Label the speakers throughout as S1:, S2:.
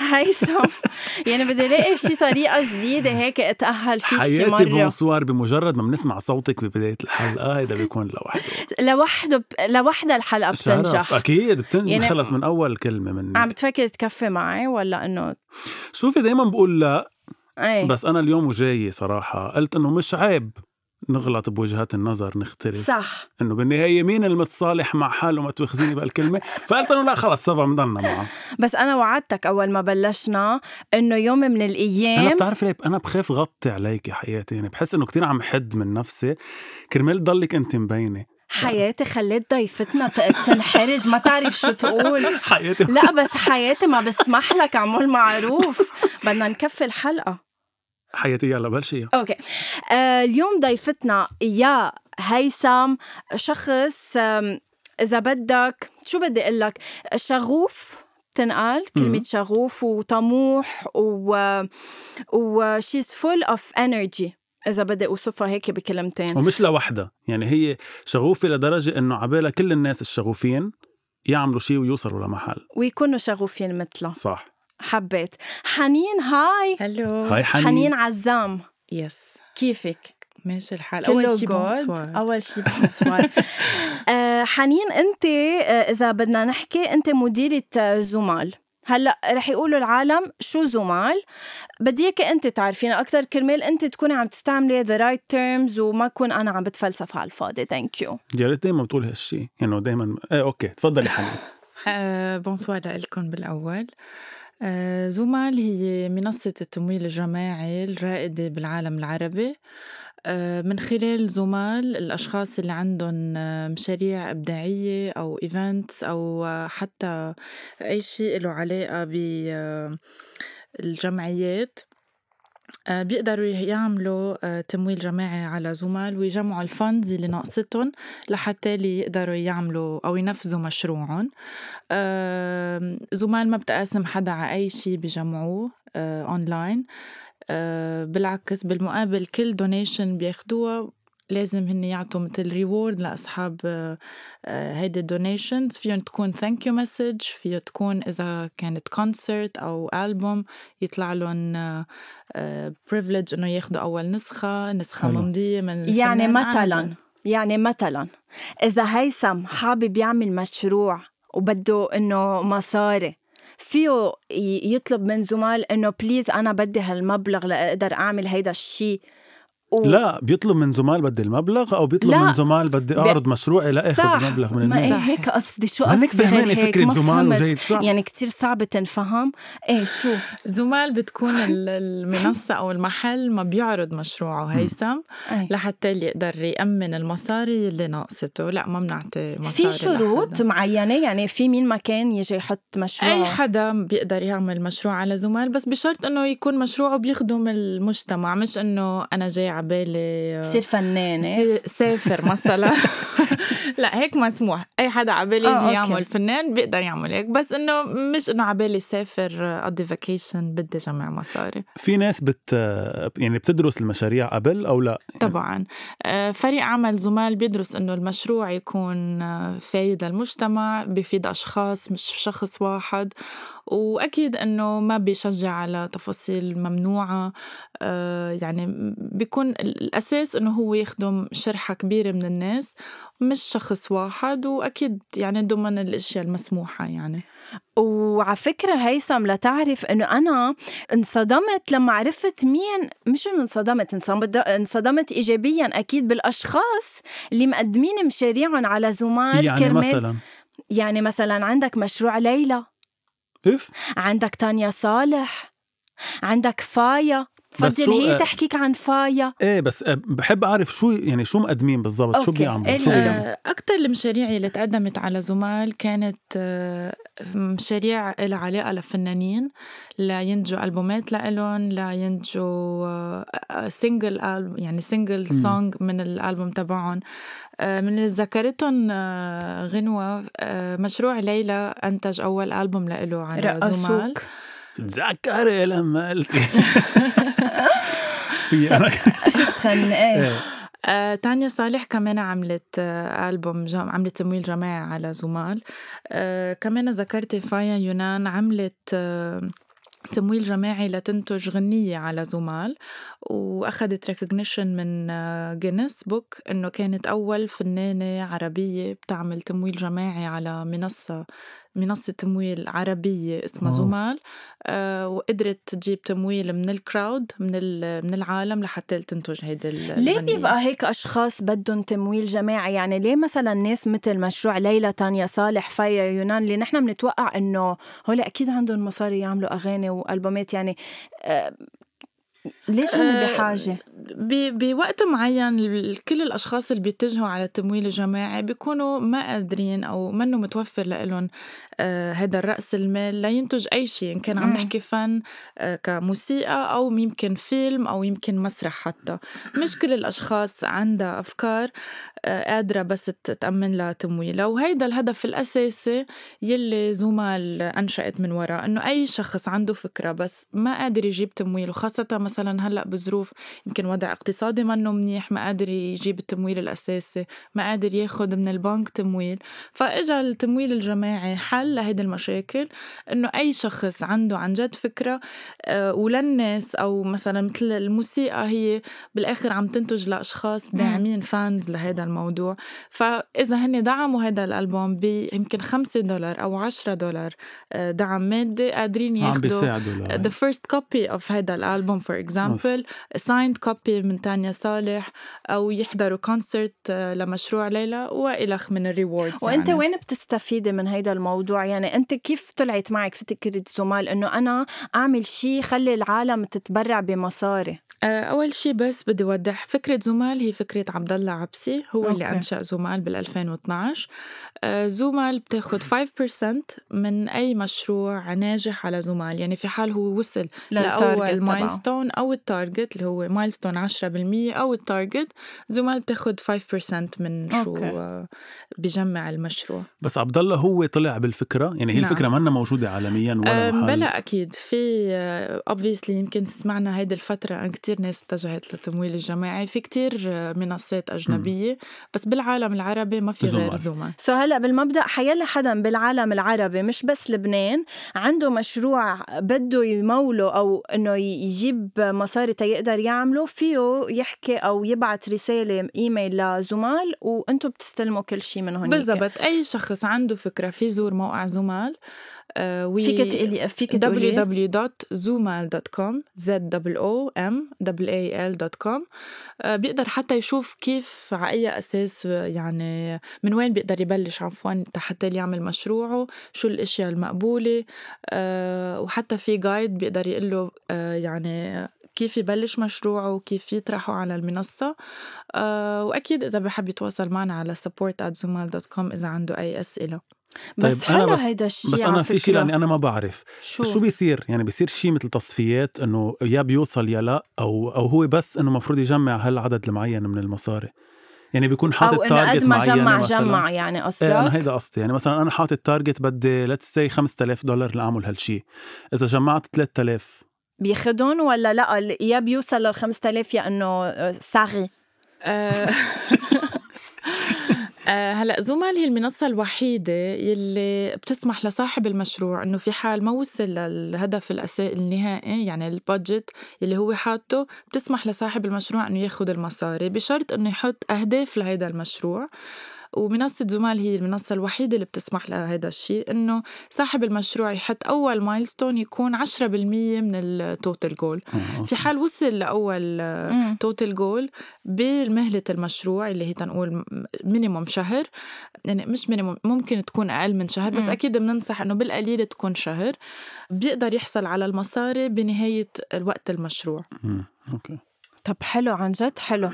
S1: هيثم يعني بدي الاقي شي طريقه جديده هيك اتاهل فيك شي مره
S2: حياتي bonsoir بمجرد ما بنسمع صوتك ببدايه الحلقة هيدا بيكون لوحده
S1: لوحده لوحدها الحلقة بتنجح
S2: أكيد بتنجح
S1: يعني-
S2: خلص من اول كلمه من
S1: عم بتفكر تكفي معي ولا انه
S2: شوفي دايما بقول لا
S1: إيه
S2: بس أنا اليوم وجاي صراحة قلت انه مش عيب نغلط بوجهات النظر نختلف.
S1: صح.
S2: إنه بالنهاية مين المتصالح مع حاله ما تواخذيني بهالكلمة؟ فقلت إنه لا خلص سبا بنضلنا معه.
S1: بس أنا وعدتك أول ما بلشنا إنه يوم من
S2: أنا
S1: الأيام
S2: بتعرفي ليه؟ أنا بخاف غطي عليك يا حياتي. يعني بحس إنه كتير عم حد من نفسي. كرمال تضلك أنت مبينة.
S1: حياتي خليت ضيفتنا تنحرج ما تعرف شو تقول.
S2: حياتي
S1: لا بس حياتي ما بسمح لك اعمل معروف. بدنا نكفي الحلقة.
S2: حياتي يلا بلشي.
S1: أوكي. آه اليوم ضيفتنا يا هيثم شخص إذا بدك شو بدي أقول لك؟ شغوف تنقال كلمة. شغوف وطموح و و she's full of energy. إذا بدي أوصفها هيك بكلمتين.
S2: ومش لوحدها. يعني هي شغوفة لدرجة إنه عبالها كل الناس الشغوفين يعملوا شيء ويوصلوا لمحل.
S1: ويكونوا شغوفين مثلها.
S2: صح.
S1: حبيت. حنين هاي.
S3: hello.
S2: hi حنين,
S1: حنين عزام.
S3: yes.
S1: كيفك؟
S3: ماشي الحال. أول شيء. bonsoir
S1: أول شيء bonsoir آه، حنين أنت آه، إذا بدنا نحكي أنت مديرة آه، زومال. هلأ رح يقولوا العالم شو زومال. بدي اياك أنت تعرفينا أكثر كرمال أنت تكوني عم تستعملي the right terms وما أكون أنا عم بتفلسف على الفاضي thank you
S2: يا ريت دايما بتقول هالشيء انه دايما. إيه okay تفضلي حنين.
S3: آه bonsoir لكم بالأول. آه زومال هي منصة التمويل الجماعي الرائدة بالعالم العربي. آه من خلال زومال الأشخاص اللي عندهم آه، مشاريع إبداعية أو events أو حتى أي شيء له علاقة بالجمعيات بيقدروا يعملوا آه، تمويل جماعي على زومال ويجمعوا ال funds اللي ناقصتهم لحتى اللي يقدروا يعملوا أو ينفذوا مشروعهم. آم، زومال ما بتقاسم حدا على أي شيء بجمعوه آه، أونلاين آه، بالعكس بالمقابل كل donation بياخدوها لازم هن يعطوا مثل reward لأصحاب آه، آه، هيدي ال donations فيهم تكون thank you message فيها تكون إذا كانت concert أو البوم يطلع لهم privilege إنه ياخذوا أول نسخة
S2: نسخة.
S3: ممضية من
S1: يعني
S3: الفنان
S1: مثلا
S3: عادة.
S1: يعني مثلا إذا هيثم حابب يعمل مشروع وبده إنه مصاري فيه يطلب من زومال إنه please أنا بدي هالمبلغ لأقدر أعمل هيدا الشيء و...
S2: لا بيطلب من زمال بدي المبلغ أو بيطلب
S1: لا.
S2: من زمال بدي أعرض مشروعي لا
S1: صح.
S2: اخذ مبلغ من
S1: ما إيه
S2: الناس
S1: هيك قصدي شو قصدي
S2: فهماني
S1: هيك
S2: فكرة
S1: ما
S2: زمال. وجاي شو
S1: يعني كتير صعب تنفهم إيه شو
S3: زمال بتكون ال- المنصة أو المحل ما بيعرض مشروعه هيثم
S1: أي.
S3: لحتى اللي يقدر يأمن المصاري اللي ناقصته لا ما بنعطي مصاري
S1: في شروط
S3: لحدا.
S1: معينة يعني في مين ما كان يجي يحط مشروع
S3: أي حدا بيقدر يعمل مشروع على زومال بس بشرط إنه يكون مشروعه بيخدم المجتمع مش إنه أنا جاي عبالي
S1: يصير فنانة
S3: سي- سافر مثلا. لا هيك مسموح. أي حدا عبالي
S1: آه،
S3: يجي
S1: أوكي.
S3: يعمل فنان بيقدر يعمل هيك. بس إنه مش إنه عبالي سافر اقضي vacation بدي جمع مصاري.
S2: في ناس بت يعني بتدرس المشاريع قبل أو لا؟
S3: طبعا. آه، فريق عمل زومال بيدرس إنه المشروع يكون آه، فايد للمجتمع بيفيد أشخاص مش شخص واحد. وأكيد إنه ما بيشجع على تفاصيل ممنوعة آه، يعني بيكون الأساس إنه هو يخدم شرحة كبيرة من الناس مش شخص واحد وأكيد يعني ضمن الأشياء المسموحة يعني.
S1: وعلى فكرة هيثم لتعرف إنه أنا انصدمت لما عرفت مين مش إنه انصدمت انصدمت, انصدمت ايجابيا أكيد بالأشخاص اللي مقدمين مشاريعهم على زمال
S2: يعني
S1: كرمال
S2: مثلا؟
S1: يعني مثلا عندك مشروع ليلى.
S2: إف؟
S1: عندك تانيا صالح عندك فايا بتفضل هي
S2: آه،
S1: تحكيك عن فايا.
S2: إيه بس آه، بحب أعرف شو يعني شو مقدمين بالضبط شو. بيعملوا شو بيعملوا
S3: أكتر المشاريع اللي تقدمت على زومال كانت آه، مشاريع لها علاقة لفنانين لينتجوا ألبومات لإلهم لينتجوا single يعني single
S2: مم.
S3: song من الألبوم تبعهم. من اللي ذكرتهم غنوة آه، مشروع ليلى أنتج أول ألبوم لإله على زمال.
S2: تتذكري لما قلت في أنا
S1: تغني إيه.
S2: إيه.
S3: آه، تانيا صالح كمان عملت آه، ألبوم جم... عملت تمويل جماعي على زمال آه، كمان ذكرتي فايا يونان عملت آه، تمويل جماعي لتنتج غنية على زمال وأخذت recognition من Guinness Book إنه كانت أول فنانة عربية بتعمل تمويل جماعي على منصة منصة تمويل عربية اسمها
S2: واو.
S3: زومال آه وقدرت تجيب تمويل من ال crowd من من العالم لحتى تنتج هيدي
S1: ليه
S3: الغنية.
S1: بيبقى هيك أشخاص بدهم تمويل جماعي يعني ليه مثلا ناس مثل مشروع ليلى تانيا صالح فايا يونان اللي نحن بنتوقع إنه هول أكيد عندهم مصاري يعملوا أغاني وألبومات يعني آه ليش هن
S3: آه،
S1: بحاجة؟
S3: ب- بوقت معين كل الأشخاص اللي بيتجهوا على التمويل الجماعي بيكونوا ما قادرين أو منه متوفر لهم هذا الراس المال لينتج أي شيء إن كان عم. نحكي فن آه، كموسيقى أو يمكن فيلم أو يمكن مسرح حتى. مش كل الأشخاص عندها أفكار آه، قادرة بس ت- تأمن لها تمويلها. وهيدا الهدف الأساسي يلي زومال أنشأت من وراء إنه أي شخص عنده فكرة بس ما قادر يجيب تمويل وخاصة مثلا هلأ بظروف يمكن وضع اقتصادي منه منيح ما قادر يجيب التمويل الأساسي ما قادر ياخد من البنك تمويل. فإجا التمويل الجماعي حل لهيدي المشاكل إنه أي شخص عنده عن جد فكرة آه، وللناس أو مثلا مثل الموسيقى هي بالآخر عم تنتج
S1: لأشخاص.
S3: داعمين فانز لهذا الموضوع فإذا هن دعموا هذا الألبوم بيمكن 5 دولار أو 10 دولار آه، دعم مادي قادرين ياخذوا the first copy of هيدا الألبوم for example signed copy من تانيا صالح أو يحضروا concert لمشروع ليلى وإلخ من ال
S1: rewards وأنت
S3: يعني.
S1: وين بتستفيدي من هيدا الموضوع يعني أنت كيف طلعت معك فكره زومال إنه أنا أعمل شيء خلي العالم تتبرع بمصاري
S3: آه، أول شي بس بدي أوضح فكرة زومال هي فكرة عبد الله عبسي هو okay. اللي
S1: okay.
S3: أنشأ زومال بال 2012 آه، زومال بتاخد 5% من أي مشروع ناجح على زومال يعني في حال هو وصل
S1: تبعه.
S3: milestone أو ال target اللي هو milestone 10% أو ال target زومال بتاخد 5% من شو
S1: okay.
S3: آه، بجمع المشروع
S2: بس عبد الله هو طلع بالفكرة يعني هي
S3: نعم.
S2: الفكرة منا موجودة عالميا ولا محل؟
S3: بلا أكيد. في obviously يمكن سمعنا هيدي الفترة كتير ناس اتجهت للتمويل الجماعي. في كتير آه، منصات أجنبية. بس بالعالم العربي ما في غير
S2: زومال.
S3: زومال
S1: so هلأ بالمبدأ حيلا حدا بالعالم العربي مش بس لبنان عنده مشروع بده يموله أو إنه يجيب مصاري تيقدر يعمله فيه يحكي أو يبعت رسالة إيميل لزومال وأنتم بتستلموا كل شيء من هونيك
S3: بالضبط. أي شخص عنده فكرة في زور موقع زومال آه، وي-
S1: فيك تقولي فيك تقولي
S3: www.zumal.com z o m a l.com آه، بيقدر حتى يشوف كيف على أي أساس يعني من وين بيقدر يبلش عفوا حتى يعمل مشروعه شو الأشياء المقبولة آه، وحتى في جايد بيقدر يقول له آه، يعني كيف يبلش مشروعه وكيف يطرحه على المنصة وأكيد إذا بحب يتواصل معنا على support@zumal.com إذا عنده أي أسئلة.
S2: طيب، أنا
S1: حلو
S2: بس-
S1: هيدا الشيء
S2: بس أنا في شيء لأني أنا ما بعرف.
S1: شو,
S2: شو بيصير؟ يعني بيصير شيء مثل تصفيات إنه يا بيوصل يا لا أو أو هو بس إنه المفروض يجمع هالعدد المعين من المصاري. يعني بيكون حاطط
S1: أو إنه قد
S2: target
S1: ما جمع
S2: مثلا.
S1: جمع يعني قصدك؟
S2: إيه أنا هيدا قصدي. يعني مثلا أنا حاطط target بدي let's say 5000 دولار لأعمل هالشيء إذا جمعت 3000
S1: بياخدهم ولا لا؟ يا بيوصل لل 5000 يا إنه آه، ساغي.
S3: آه، هلأ زومال هي المنصة الوحيدة يلي بتسمح لصاحب المشروع إنه في حال ما وصل للهدف الأساسي النهائي يعني ال budget اللي هو حاطه بتسمح لصاحب المشروع إنه ياخد المصاري بشرط إنه يحط أهداف لهيدا المشروع. ومنصة زومال هي المنصة الوحيدة اللي بتسمح لهذا الشيء إنه صاحب المشروع يحط أول milestone يكون 10% من ال total
S2: goal
S3: في حال وصل لأول. total goal بمهلة المشروع اللي هي تنقول minimum شهر يعني مش minimum ممكن تكون أقل من شهر بس. أكيد بننصح إنه بالقليل تكون شهر بيقدر يحصل على المصاري بنهاية وقت المشروع
S2: مم. okay
S1: طب حلو عن جد حلو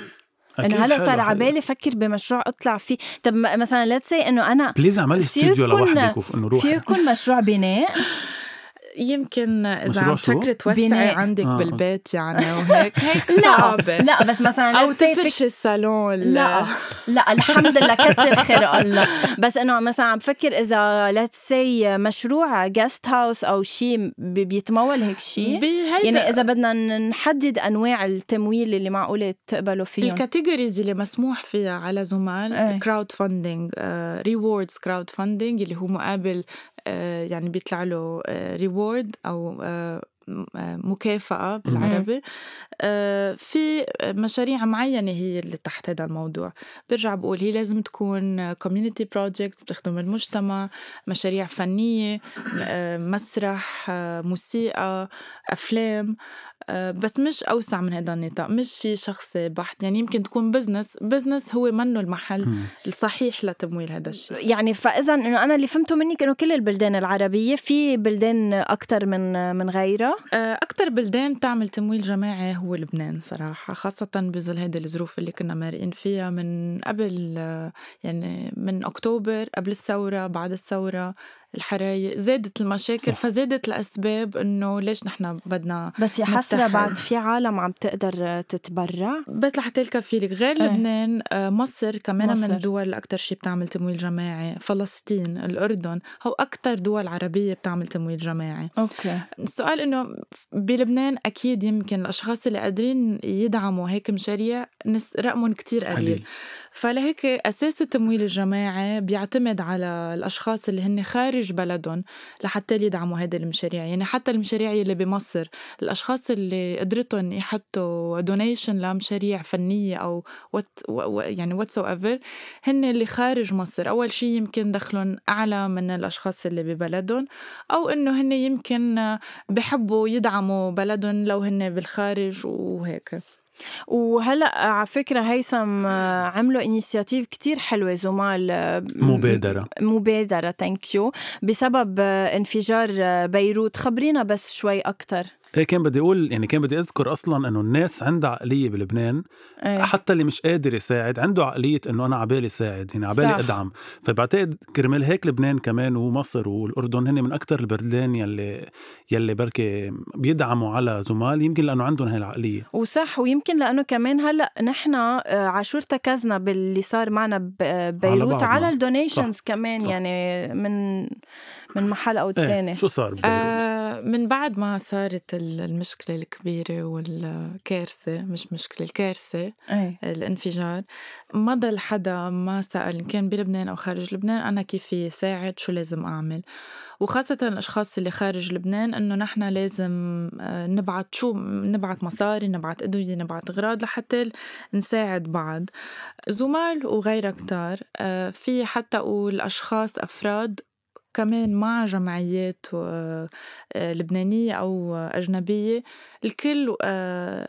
S1: أنا هلا صار. على بالي فكر بمشروع أطلع فيه؟ طب مثلا let's say إنه أنا
S2: please اعملي استوديو لوحدك وانه روحي
S1: في يكون مشروع بناء.
S3: يمكن إذا
S2: مشروع
S3: عم؟ تفكري توسعي. عندك
S2: آه.
S3: بالبيت يعني وهيك هيك
S1: لا
S3: صعبة
S1: لا بس مثلا فك-
S3: تفرشي الصالون
S1: لا لا الحمد لله كتر خير الله بس إنه مثلا عم بفكر إذا let's say مشروع guest house أو شيء بيتمول هيك شيء يعني إذا بدنا نحدد أنواع التمويل اللي معقولة تقبلوا فيهم
S3: ال categories اللي مسموح فيها على زومال
S1: إيه.
S3: crowdfunding rewards crowdfunding اللي هو مقابل آه، يعني بيطلع له reward أو آه، م- آه، مكافأة بالعربي. آه، في مشاريع معينة هي اللي تحت هذا الموضوع. برجع بقول هي لازم تكون community projects بتخدم المجتمع مشاريع فنية آه، مسرح آه، موسيقى أفلام. آه، بس مش أوسع من هذا النطاق مش شيء شخصي بحت. يعني يمكن تكون business business هو منه المحل. الصحيح لتمويل هذا الشيء
S1: يعني فإذا إنه أنا اللي فهمته منك انه كل البلدان العربية في بلدان أكثر من من غيرها؟
S3: أكثر بلدان تعمل تمويل جماعي هو لبنان صراحة خاصة بظل هيدي الظروف اللي كنا مارقين فيها من قبل آه، يعني من أكتوبر قبل الثورة بعد الثورة. الحرايق زادت المشاكل
S2: صح.
S3: فزادت الأسباب إنه ليش نحن بدنا
S1: بس يا
S3: نتحد.
S1: بعد في عالم عم تقدر تتبرع
S3: بس لحتى الكفي لك غير
S1: إيه.
S3: لبنان آه، مصر كمان
S1: مصر.
S3: من الدول اللي شيء بتعمل تمويل جماعي فلسطين الأردن هو أكتر دول عربية بتعمل تمويل جماعي
S1: أوكي
S3: السؤال إنه بلبنان أكيد يمكن الأشخاص اللي قادرين يدعموا هيك مشاريع رقمهم كتير قليل
S2: قليل
S3: فلهيك أساس التمويل الجماعي بيعتمد على الأشخاص اللي هن خارج بلدهم لحتى يدعموا هذه المشاريع. يعني حتى المشاريع اللي بمصر الأشخاص اللي قدرتهم يحطوا donation لمشاريع فنية أو what يعني whatsoever هن اللي خارج مصر. أول شيء يمكن دخلهم أعلى من الأشخاص اللي ببلدهم أو انه هن يمكن بحبوا يدعموا بلدهم لو هن بالخارج وهيك.
S1: وهلأ على فكرة هيثم آه، عملوا initiative كتير حلوة زومال آه،
S2: مبادرة.
S1: مبادرة thank you بسبب آه، انفجار بيروت. خبرينا بس شوي
S2: أكثر كان بدي أقول يعني كان بدي أذكر أصلا إنه الناس عندها عقلية بلبنان
S1: إيه.
S2: حتى اللي مش قادر يساعد عنده عقلية إنه أنا عبالي ساعد يعني عبالي
S1: صح.
S2: أدعم فبعتقد كرمال هيك لبنان كمان ومصر والأردن هن من أكثر البلدان يلي يلي بركي بيدعموا على زمال يمكن لأنه عندهم هاي العقلية
S1: وصح ويمكن لأنه كمان هلأ نحن آه، عا شو ارتكزنا باللي صار معنا ببيروت
S2: بعضنا.
S1: على ال donations كمان
S2: صح.
S1: يعني من من محل أو
S2: إيه
S1: الثاني
S2: شو صار ببيروت؟
S3: آه من بعد ما صارت ال- المشكلة الكبيرة والكارثة مش مشكلة الكارثة
S1: إيه.
S3: الانفجار ما ضل حدا ما سأل كان بلبنان أو خارج لبنان أنا كيف ساعد شو لازم أعمل؟ وخاصة الأشخاص اللي خارج لبنان إنه نحن لازم آه، نبعت شو نبعت مصاري نبعت أدوية نبعت أغراض لحتى نساعد بعض. زمال وغيرها كتار آه، في حتى أقول أشخاص أفراد كمان مع جمعيات آه، آه، لبنانية أو أجنبية الكل آه،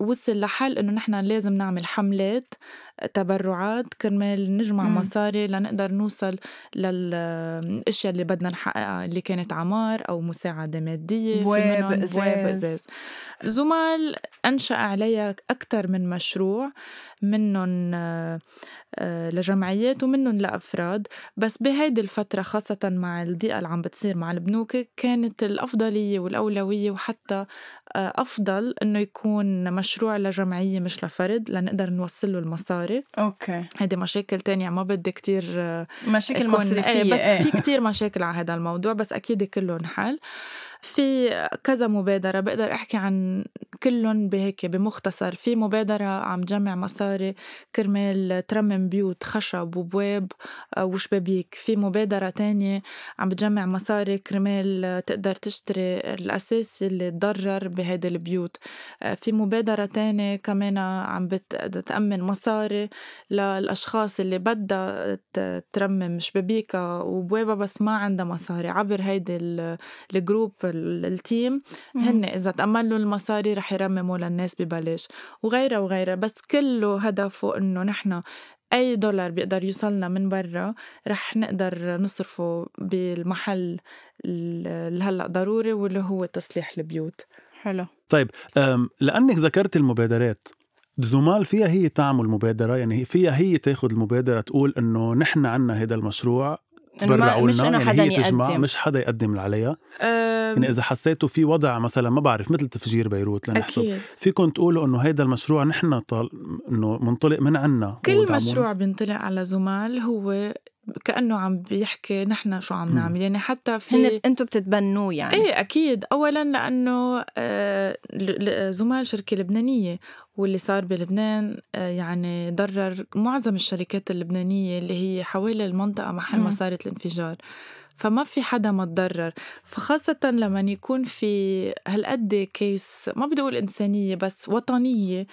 S3: وصل لحل إنه نحن لازم نعمل حملات تبرعات كرمال نجمع
S1: مم.
S3: مصاري لنقدر نوصل للأشياء اللي بدنا نحققها اللي كانت عمار أو مساعدة مادية في
S1: بواب،.
S3: بواب إزاز زمال أنشأ عليها أكثر من مشروع منهم لجمعيات ومنهم لأفراد. بس بهيدي الفترة خاصة مع الضيقة اللي عم بتصير مع البنوك كانت الأفضلية والأولوية وحتى آه، أفضل إنه يكون مشروع لجمعية مش لفرد لنقدر نوصل له المصاري.
S1: أوكي.
S3: هيدي مشاكل تانية ما بدي كتير آه،
S1: مشاكل
S3: إيه بس
S1: إيه.
S3: في كتير مشاكل على هذا الموضوع بس أكيد كله انحل في كذا مبادرة بقدر أحكي عن كلهم بهيك بمختصر. في مبادرة عم جمع مصاري كرمال ترمم بيوت خشب وبواب آه، وشبابيك. في مبادرة تانية عم بتجمع مصاري كرمال تقدر تشتري الأثاث اللي تضرر بهيدي البيوت. آه، في مبادرة تانية كمان عم بتأمن مصاري للأشخاص اللي بدها ترمم شبابيكها وبوابها بس ما عندها مصاري. عبر هيدي ال group ال team هن إذا تأمنوا المصاري رح يرمموا للناس ببلاش. وغيرها وغيرها بس كله هدفه إنه نحن أي دولار بيقدر يوصلنا من برا رح نقدر نصرفه بالمحل اللي هلأ ضروري واللي هو تصليح البيوت.
S1: حلو.
S2: طيب لأنك ذكرت المبادرات زمال فيها هي تعمل مبادرة؟ يعني فيها هي تاخذ المبادرة تقول إنه نحن عنا هذا المشروع تبرعوا
S1: مش
S2: لنا
S1: يعني
S2: هي تجمع
S1: يقدم.
S2: مش حدا يقدم اللي عليها يعني إذا حسيتوا في وضع مثلا ما بعرف مثل تفجير بيروت لنحسب فيكم تقولوا إنه هيدا المشروع نحن طال إنه منطلق من عنا
S3: كل. مشروع بينطلق على زمال هو كأنه عم بيحكي نحن شو عم. نعمل يعني حتى
S1: هن
S3: في
S1: أنتم بتتبنوه يعني
S3: إيه أكيد اولا لأنه آه، زمال شركة لبنانية واللي صار بلبنان آه، يعني ضرر معظم الشركات اللبنانية اللي هي حوالي المنطقة محل. ما صارت الانفجار فما في حدا ما تضرر فخاصة لما يكون في هالقد كيس ما بدي أقول إنسانية بس وطنية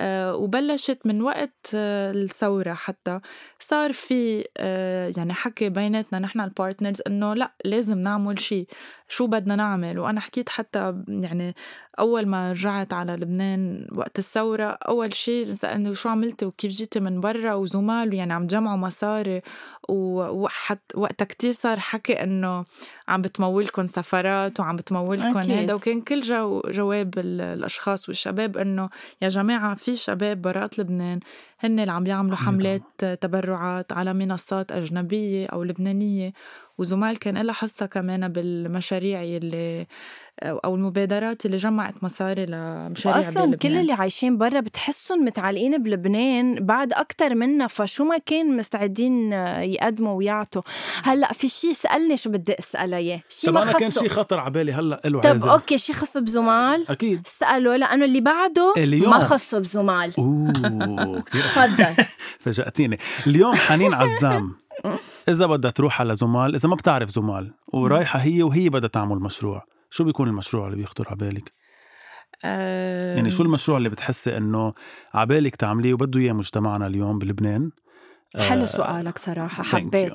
S3: آه، وبلشت من وقت آه، الثورة حتى صار في آه، يعني حكي بيناتنا نحن ال partners إنه لا لازم نعمل شيء شو بدنا نعمل وأنا حكيت حتى يعني أول ما رجعت على لبنان وقت الثورة أول شيء سألني شو عملتي وكيف جيتي من برا وزمال يعني عم جمعوا مصاري وحت وقتها كتير صار حكي إنه عم بتمولكم سفرات وعم بتمولكم. هذا وكان كل جو جواب ال- الأشخاص والشباب إنه يا جماعة في شباب برات لبنان هن اللي عم بيعملوا
S2: عم
S3: حملات تبرعات على منصات أجنبية أو لبنانية وزمال كان لها حصة كمان بالمشاريع اللي أو المبادرات اللي جمعت مصاري لمشاريع
S1: واصلا
S3: بلبنان.
S1: كل اللي عايشين برا بتحسهم متعلقين بلبنان بعد أكتر منا فشو ما كان مستعدين يقدموا ويعطوا. هلأ في شيء سألني شو بدي أسأله إياه. شيء
S2: طب
S1: ما
S2: أنا كان
S1: خصه
S2: شيء خطر على بالي هلأ له
S1: طب
S2: عازل
S1: أوكي شيء خصه بزمال؟
S2: أكيد.
S1: اساله لأنه اللي بعده
S2: اليوم.
S1: ما خصه بزمال.
S2: أوه كثير
S1: تفضل.
S2: فاجأتيني. اليوم حنين عزام. إذا بدها تروح على زمال إذا ما بتعرف زمال ورايحة هي وهي بدها تعمل مشروع. شو بيكون المشروع اللي بيخطر على بالك؟
S3: آه
S2: يعني شو المشروع اللي بتحسي إنه على بالك تعمليه وبده إياه مجتمعنا اليوم بلبنان؟
S1: حلو
S2: آه،
S1: سؤالك
S2: you.
S1: حبيت.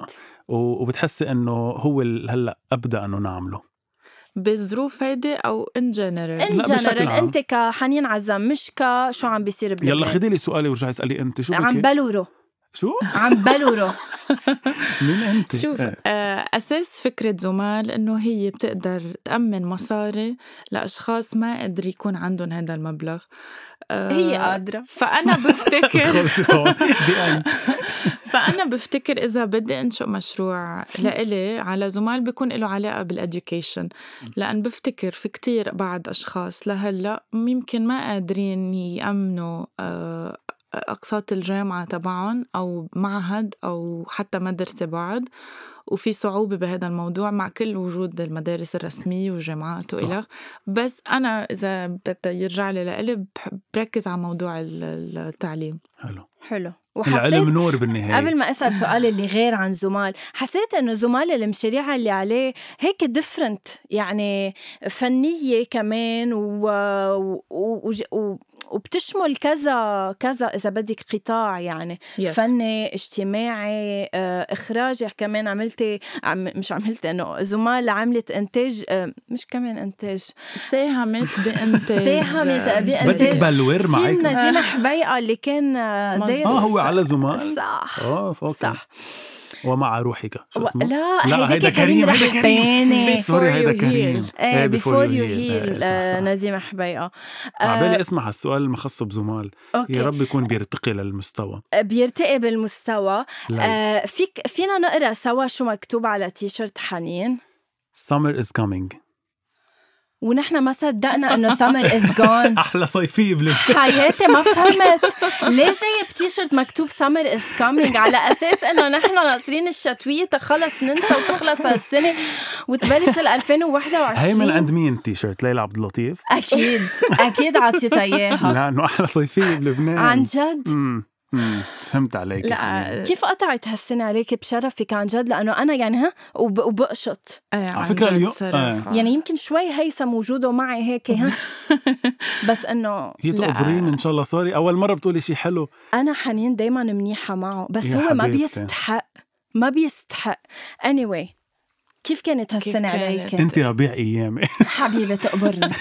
S2: وبتحسي إنه هو ال- هلأ أبدأ إنه نعمله.
S3: بالظروف هيدي أو إن جنرال
S1: ان جنرال. أنت كحنين عزام مش كشو عم بيصير بلبنان.
S2: يلا خدي لي سؤالي ورجعي اسألي أنت شو
S1: عم
S2: بك
S1: بلورو.
S2: شو؟
S1: عم بلورو.
S2: مين أنت؟
S3: شوف
S2: إيه.
S3: آه، أساس فكرة زمال إنه هي بتقدر تأمن مصاري لأشخاص ما قدر يكون عندهم هذا المبلغ. آه،
S1: هي قادرة.
S3: فأنا بفتكر. فأنا بفتكر إذا بدي أنشئ مشروع لإلي على زمال بيكون له علاقة بالإديوكيشن لأن بفتكر في كتير بعض أشخاص لهلأ يمكن ما قادرين يأمنوا آه، أقساط الجامعة تبعهم أو معهد أو حتى مدرسة بعد وفي صعوبة بهذا الموضوع مع كل وجود المدارس الرسمية والجامعات
S2: صح.
S3: وإلى. بس أنا إذا بدي يرجع لي بحب- بركز على موضوع ال- التعليم.
S2: حلو.
S1: حلو.
S2: العلم
S1: وحسيت
S2: نور بالنهاية.
S1: قبل ما أسأل سؤال اللي غير عن زمال حسيت إنه زمال المشاريع اللي عليه هيك different يعني فنية كمان و... و... و... وبتشمل كذا كذا إذا بدك قطاع يعني.
S3: Yes.
S1: فني اجتماعي آه، إخراجي كمان عملتي عم مش عملتي إنه زمال عملت إنتاج آه، مش كمان إنتاج.
S3: ساهمت بإنتاج.
S1: ساهمت بإنتاج.
S2: بدك بلور معك
S1: نديم حبيقه اللي كان آه
S2: هو على زمال
S1: صح.
S2: آه okay.
S1: صح.
S2: ومع روحك. شو اسمه؟
S1: لا,
S2: لا، هيدا
S1: كريم
S2: هيدا كريم.
S3: sorry
S2: هيدا كريم.
S1: before
S2: you.
S1: هيل. نديم حبيقه
S2: على
S1: آه،
S2: بالي اسمع هالسؤال المخص بزمال. يا
S1: okay
S2: رب يكون بيرتقي للمستوى.
S1: بيرتقي بالمستوى. آه فيك فينا نقرأ سوا شو مكتوب على تيشرت حنين؟
S2: Summer is coming.
S1: ونحن ما صدقنا إنه summer is gone
S2: أحلى صيفية بلبنان
S1: حياتي ما فهمت. ليه جايب تيشرت مكتوب summer is coming على أساس إنه نحن ناطرين الشتوية تخلص ننسى وتخلص هالسنة وتبلش ال 2021
S2: هي من عند مين تيشيرت ليلى عبد اللطيف؟
S1: أكيد. أكيد عطيتها إياها.
S2: لأنه أحلى صيفية بلبنان.
S1: عن جد؟
S2: فهمت عليك.
S3: لا
S1: كيف قطعت هالسنة عليك بشرفك عن جد؟ لأنه أنا يعني ها وب- وبقشط.
S3: إيه
S2: على فكرة اليوم آه.
S1: يعني يمكن شوي هيثم وجوده معي هيك ها. بس إنه
S2: هي. تقبريني إن شاء الله sorry أول مرة بتقولي شيء حلو.
S1: أنا حنين دايما منيحة معه بس هو ما
S2: حبيبتي.
S1: بيستحق ما بيستحق. Anyway. كيف كانت
S3: كيف
S1: هالسنة
S3: كانت؟
S1: عليك؟
S2: انت ربيع ايامي
S1: حبيبة تقبرني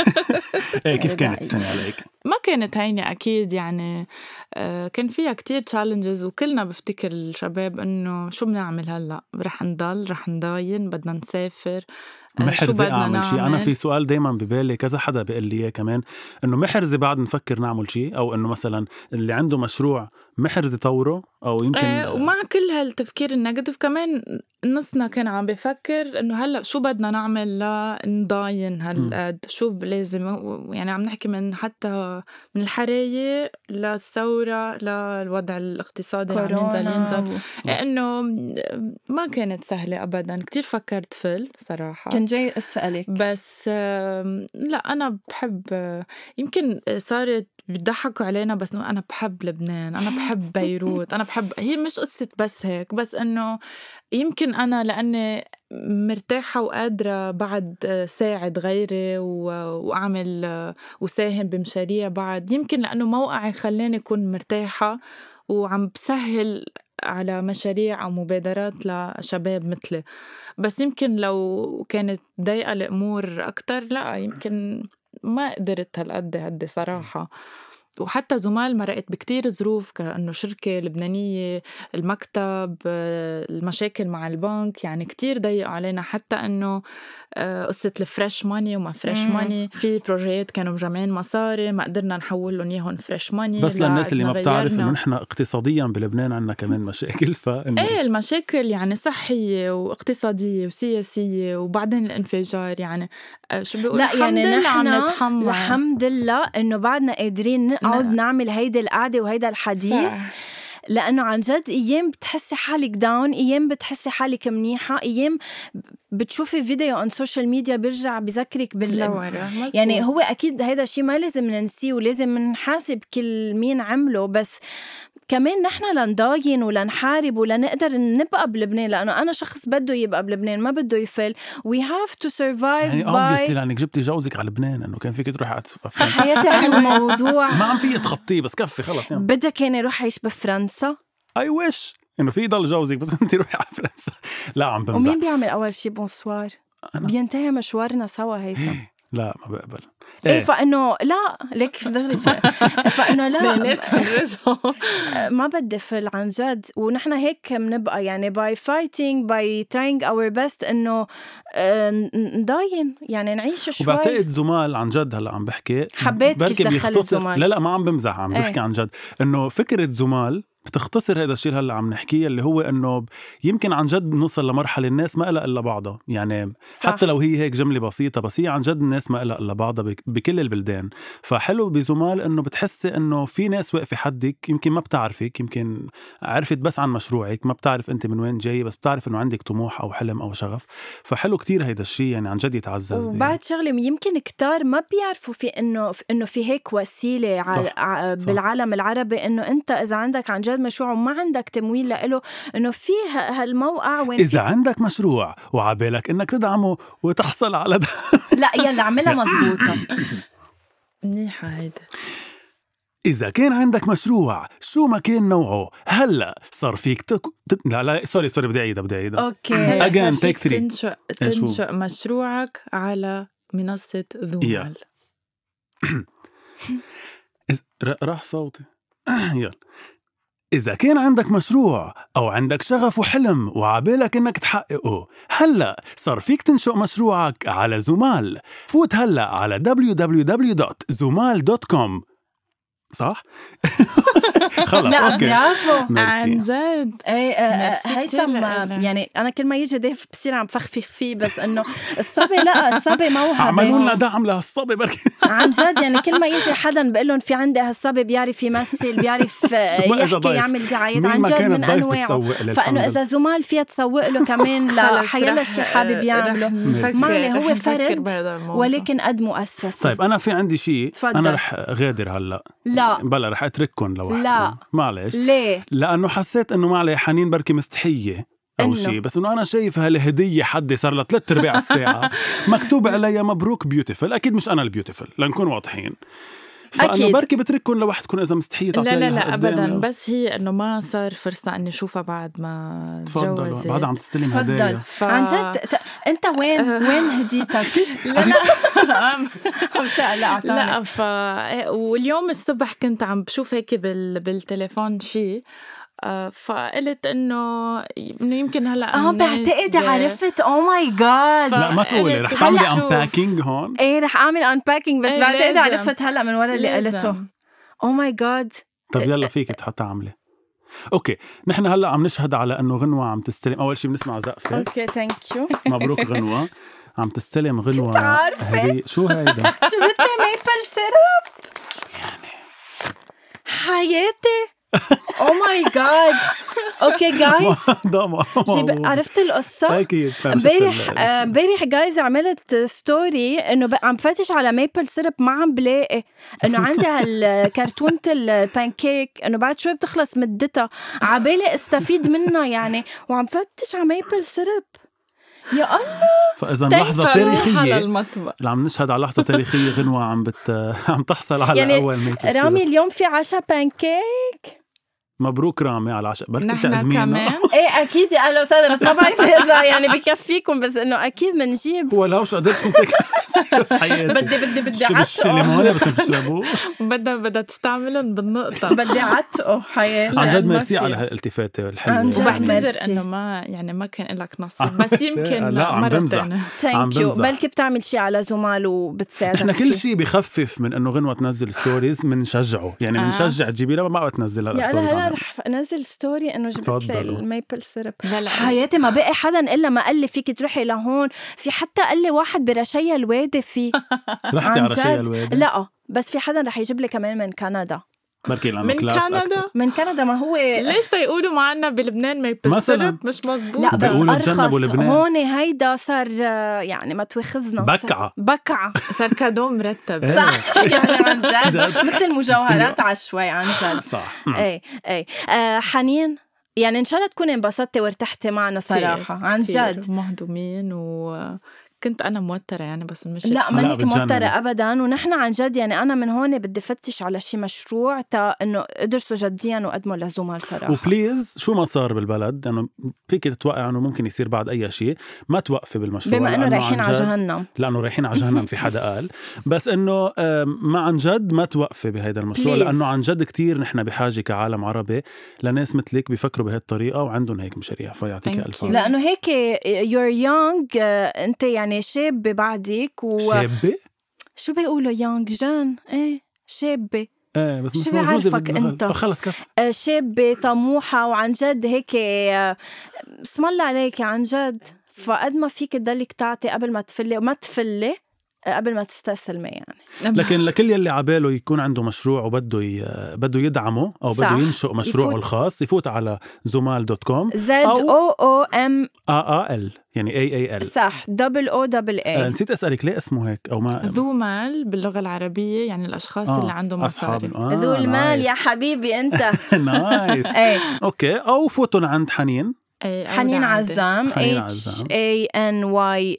S2: إيه، كيف كانت السنة عليك؟
S3: ما كانت هينة أكيد يعني آه، كان فيها كتير challenges وكلنا بفتكر الشباب إنه شو بنعمل هلأ رح نضل رح نضاين بدنا نسافر آه، شو
S2: محرزة
S3: بدنا
S2: أعمل شيء
S3: أنا؟
S2: في سؤال دايما ببالي كذا حدا بيقول لي اياه كمان إنه محرزة بعد نفكر نعمل شيء أو إنه مثلا اللي عنده مشروع محرز يطوره أو يمكن
S3: إيه ومع كل هالتفكير النيجاتيف كمان نصنا كان عم بفكر إنه هلأ شو بدنا نعمل لنضاين هالقد شو ب- لازم يعني عم نحكي من حتى من الحرايق للثورة للوضع الاقتصادي اللي عم ينزل ينزل. لأنه ما كانت سهلة ابدا. كتير فكرت فل صراحة.
S1: كان جاي أسألك.
S3: بس لا أنا بحب آه، يمكن صارت بيضحكوا علينا بس إنه أنا بحب لبنان أنا بحب بيروت أنا بحب هي مش قصة بس هيك بس إنه يمكن أنا لأني مرتاحة وقادرة بعد ساعد غيري وأعمل وساهم بمشاريع بعد يمكن لأنه موقعي خلاني أكون مرتاحة وعم بسهل على مشاريع أو مبادرات لشباب مثلي. بس يمكن لو كانت ضيقة الأمور أكتر لأ يمكن ما قدرت هالقد هدي صراحة. وحتى زمال مرقت بكتير ظروف كأنه شركة لبنانية المكتب المشاكل مع البنك يعني كتير ضيقوا علينا حتى أنه آه، قصة ال fresh money وما
S1: fresh.
S3: money في بروجيات كانوا مجمعين مصاري ما قدرنا نحول لهم إياهم fresh money
S2: بس للناس اللي ما بتعرف. إنه نحن اقتصاديا بلبنان عندنا كمان مشاكل فإنه
S3: إيه المشاكل يعني صحية واقتصادية وسياسية وبعدين الانفجار يعني آه، شو بيقول
S1: لا يعني
S3: الحمد لله عم
S1: نحن
S3: نتحمل
S1: الحمد لله إنه بعدنا قادرين نقعد
S3: نعم.
S1: نعمل هيدي القعدة وهيدا الحديث
S3: صح.
S1: لأنه عن جد أيام بتحسي حالك down أيام بتحسي حالك منيحة أيام بتشوفي فيديو on social media بيرجع بذكرك بال. يعني هو أكيد هيدا الشيء ما لازم ننسيه ولازم نحاسب كل مين عمله بس كمان نحن لنضاين ولنحارب ولنقدر نبقى بلبنان لأنه أنا شخص بده يبقى بلبنان ما بده يفل. We have to survive
S2: يعني obviously لأنك جبتي جوزك على لبنان إنه كان فيك تروحي على
S1: حياتي هالموضوع
S2: ما عم فيك تخطيه بس كفي خلص يعني
S1: بدك كان يروح يعيش بفرنسا؟
S2: I wish إنه في يضل جوزك بس انت روحي على فرنسا. لا عم بمزح.
S1: ومين بيعمل أول شي؟ bonsoir.
S2: أنا.
S1: بينتهي مشوارنا سوا هيثم.
S2: لا ما بقبل.
S1: إيه. فإنه لا ليك دغري فإنه لا ما بدي فل عن جد. ونحن هيك بنبقى يعني by fighting by trying our best إنه آه، نضاين يعني نعيش شوي.
S2: وبعتقد زمال عن جد هلأ عم بحكي.
S1: حبيت كيف دخلت زمال.
S2: لا لا ما عم بمزح عم
S1: إيه.
S2: بحكي عن جد. إنه فكرة زمال بتختصر هذا الشيء اللي هلأ عم نحكيه اللي هو إنه يمكن عن جد نوصل لمرحلة الناس ما لها إلا بعضها. يعني
S1: صح.
S2: حتى لو هي هيك جملة بسيطة بس هي عن جد الناس ما لها إلا بعضها بك- بكل البلدان. فحلو بزمال إنه بتحسي إنه في ناس واقفة حدك يمكن ما بتعرفك يمكن عرفت بس عن مشروعك ما بتعرف أنت من وين جاي بس بتعرف إنه عندك طموح أو حلم أو شغف. فحلو كتير هيدا الشيء يعني عن جد يتعزز
S1: وبعد شغلة يمكن كتار ما بيعرفوا في إنه إنه في هيك وسيلة
S2: صح.
S1: بالعالم العربي إنه أنت إذا عندك عن جد مشروع وما عندك تمويل له إنه في هالموقع وين
S2: إذا
S1: في
S2: عندك مشروع وعبالك إنك تدعمه وتحصل على ده.
S1: لا يلا اعملها مزبوطه
S3: منيحة هيدا.
S2: إذا كان عندك مشروع شو ما كان نوعه؟ هلا صار فيك تك... لا لا sorry sorry بدي أعيدها بدي أعيدها. take three.
S3: تنشئ
S2: إيه شو؟
S3: تنشئ مشروعك على منصة
S2: إز... ر... راح صوتي. يلا. إذا كان عندك مشروع أو عندك شغف وحلم وعبالك إنك تحققه هلأ صار فيك تنشئ مشروعك على زومال. فوت هلأ على www.zumal.com صح؟ خلص
S1: لا
S2: okay.
S1: برافو.
S3: عن جد.
S1: إيه آه، آه،
S3: كتير
S1: هيثم
S3: لإلك.
S1: يعني أنا كل ما يجي ضيف بصير عم فخفخ فيه بس إنه الصبي لا الصبي موهبه
S2: عملوا لنا دعم لهالصبي بركي.
S1: عن جد يعني كل ما يجي حدا بقول لهم في عندي هالصبي بيعرف يمثل بيعرف آه،
S2: شو
S1: يحكي؟ يعمل دعايات. عن جد من أنواعه.
S2: فإنه
S1: إذا زمال فيها تسوق له كمان لحيلا شيء حابب يعمله. عليه، هو فرد،. ولكن قد مؤسسه
S2: طيب أنا في عندي شيء
S1: تفضل.
S2: أنا رح غادر هلأ.
S1: لا.
S2: بلا رح اترككم لوحدكم
S1: لا.
S2: معلش.
S1: ليه؟
S2: لأنه حسيت إنه ما علي حنين بركي مستحية
S1: أو؟
S2: شيء بس إنه أنا شايف هالهدية حدي صار لها ثلاث أرباع الساعة. مكتوب عليها مبروك beautiful أكيد مش أنا ال beautiful لنكون واضحين.
S1: أكيد.
S2: بركي بترككم لوحدكم إذا مستحية
S3: لا
S2: تعطيها
S3: لا لا
S2: قدامي
S3: ابدا.
S2: أو-
S3: بس هي إنه ما صار فرصة إني أشوفها بعد ما
S2: تفضل.
S3: تجوزت
S2: بعد عم تستلم
S1: تفضل.
S2: هدايا
S3: ف...
S1: عن جد ت- أنت وين وين هديتك؟
S3: لا لا.
S1: عم تقلق أعطاني.
S3: لا ف واليوم الصبح كنت عم بشوف هيك بال... بالتليفون شيء فقلت إنه إنه يمكن
S1: هلأ
S3: آه
S1: بعتقد عرفت. oh my god
S2: لا ما تقولي رح تعملي. unpacking هون.
S1: إيه رح أعمل unpacking بس
S3: إيه،
S1: بعتقد
S3: لازم.
S1: عرفت هلأ من ورا اللي. قلته. oh my god
S2: طب يلا فيك تعملي okay نحن هلأ عم نشهد على إنه غنوة عم تستلم. أول شيء بنسمع زقفة.
S1: okay thank you
S2: مبروك غنوة. عم تستلم غنوة
S1: كنت.
S2: هدية. شو هيدا؟
S1: جبت لي maple syrup حياتي. oh my
S2: god okay
S1: guys عرفت
S2: القصة؟ أكيد
S1: امبارح آه، امبارح guys عملت story إنه عم فتش على maple syrup ما عم بلاقي انه عندي هالكرتونه البانكيك إنه بعد شوي بتخلص مدتها. عبالي استفيد منها يعني. وعم فتش على ميبل سيرب يا الله.
S2: فإذا
S1: لحظة
S3: على
S2: تاريخية
S3: المطبخ.
S2: اللي عم نشهد على لحظة تاريخية غنوة عم بت عم تحصل على
S1: يعني
S2: أول ميك
S1: رامي اليوم في عشاء بانكيك
S2: مبروك رامي على العشاء بركي
S3: نحن
S2: بتعزمينا
S3: كمان.
S1: إيه أكيد. يا أهلا وسهلا بس ما بعرف إذا يعني بكفيكم بس إنه أكيد بنجيب
S2: ولو شو قدرتكم
S1: بدي بدي بدي
S2: شو
S1: عتقه
S2: بالشليمونه بدكم تشربوه
S3: بدها بدها تستعملهم بالنقطة
S1: بدي عتقه حياتي
S2: عن جد ميرسي. على هالالتفاتة الحلوة
S1: عن جد
S3: وبعتذر. إنه ما يعني ما كان لك نصيب بس يمكن
S2: لا، عم بمزح.
S1: thank
S2: you.
S1: بلكي بتعمل شيء على زمال وبتساعدك
S2: إحنا كل. شيء بخفف من إنه غنوة تنزل stories بنشجعه يعني
S3: آه.
S2: بنشجع تجيبي لها ما بقى تنزل
S1: يا
S2: لها
S1: أنا
S2: stories
S1: هلا. رح أنزل story إنه جبت لي. ال
S3: maple syrup
S1: حياتي ما بقي حدا إلا ما قال لي فيك تروحي لهون في حتى قال لي واحد برشايا الوادي في
S2: رحتي
S1: عن
S2: على شيء
S1: جد؟
S2: الوادي؟
S1: لا بس في حدا رح يجيب لي كمان من كندا.
S2: بركي لأنه
S3: من
S2: كلاس
S3: كندا؟
S2: أكتر.
S1: من كندا ما هو
S3: ليش تيقولوا معنا بلبنان ميبل. سيرب مش مزبوط
S1: لا بس
S2: بيقولوا
S1: أرخص.
S2: تجنبوا لبنان.
S1: هون هيدا صار يعني ما توخزنا
S2: بكعة.
S1: بكعة.
S3: صار كادو مرتب
S2: إيه.
S1: صح. يعني عن جد. مثل مجوهرات شوي عن جد.
S2: صح. مم.
S1: إيه. إيه آه حنين يعني إن شاء الله تكوني انبسطتي وارتحتي معنا صراحة. عن جد.
S3: مهضومين وكنت أنا موترة يعني بس مش
S1: لا
S2: لا،
S1: مانك
S2: بتجنني.
S1: موترة ابدا ونحن عن جد يعني أنا من هون بدي فتش على شي مشروع تا إنه ادرسوا جديا وقدموا للزملاء صراحة.
S2: و please شو ما صار بالبلد؟ انه فيك تتوقع إنه ممكن يصير بعد أي شيء ما توقفي بالمشروع
S1: بما إنه
S2: لأنه
S1: رايحين على جهنم.
S2: لأنه رايحين على جهنم في حدا قال. بس إنه ما عن جد ما توقفي بهيدا المشروع
S1: Please.
S2: لأنه عن جد كتير نحن بحاجة كعالم عربي لناس مثلك بيفكروا بهي الطريقة وعندهم هيك مشاريع فيعطيك ألف
S1: لأنه هيك you're young أنت يعني شاب بعدك و
S2: شابة؟
S1: شو بيقولوا young jeune إيه شابة
S2: إيه بس مش
S1: شو بيعرفك. أنت؟
S2: آه، خلص كف
S1: آه، شابة طموحة وعن جد هيك آه، اسم الله عليك عن جد فقد ما فيك تضلك تعطي قبل ما تفلي وما تفلي آه، قبل ما تستسلمي يعني.
S2: لكن لكل يلي عباله يكون عنده مشروع وبده ي... بده يدعمه
S1: أو.
S2: بده ينشئ مشروعه
S1: يفوت-
S2: الخاص يفوت على زمال dot
S1: com
S2: z
S1: o o m
S2: a a l يعني a a l
S1: صح double o
S2: double
S1: a
S2: نسيت أسألك ليه اسمه هيك أو ما
S3: ذو مال باللغة العربية يعني الأشخاص
S2: آه،
S3: اللي عندهم مصاري.
S2: آه
S1: ذو المال
S2: nice.
S1: يا حبيبي أنت.
S2: nice.
S1: إيه.
S2: okay أو فوتوا عند حنين.
S3: أي، أو
S1: حنين. عزام H
S2: عزام.
S1: A N Y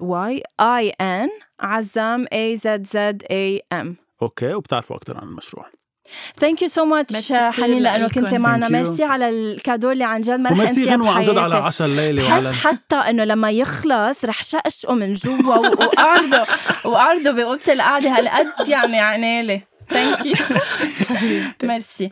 S1: Y A N عزام A Z Z A M
S2: okay وبتعرفوا أكثر عن المشروع
S1: thank you so
S3: much merci
S1: حنين
S3: لأنه.
S1: كنت معنا. ميرسي على ال cadeau اللي عن جد ما رح أنساه
S2: غنوة عن جد على. عشاء الليلة وعلى
S1: حتى إنه لما يخلص رح شقشقه من جوا و- وقعده وقعده بأوضة القعدة هالقد يعني عنالي thank you merci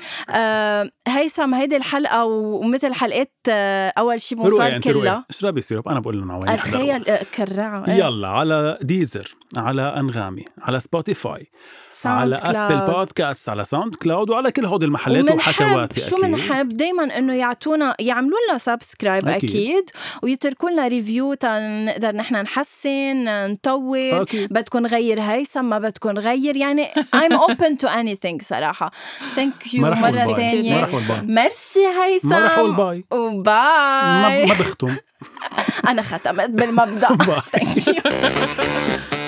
S1: هيثم هيدي الحلقة ومثل حلقات آه أول شي
S2: روقي
S1: بوصال
S2: أنت روقي.
S1: كلها.
S2: اشربي سيرب أنا بقول لهم عوالي
S1: الخيل آه، كرعة.
S2: يلا على Deezer على أنغامي على Spotify على
S1: Sound
S2: Apple
S1: Cloud.
S2: بودكاست على SoundCloud وعلى كل هود المحلات وحكواتي
S1: شو بنحب دايما إنه يعطونا يعملوا لنا subscribe.
S2: أكيد,
S1: أكيد. ويتركوا لنا review تنقدر نحن نحسن نطور. بدكم نغير هيثم ما بدكم نغير يعني I'm open to anything صراحة. thank you
S2: ما. ما أقول bye
S1: merci هيثم.
S2: ما bye ما,
S1: و bye.
S2: ما بختم.
S1: أنا ختمت بالمبدأ.
S2: bye.
S1: thank you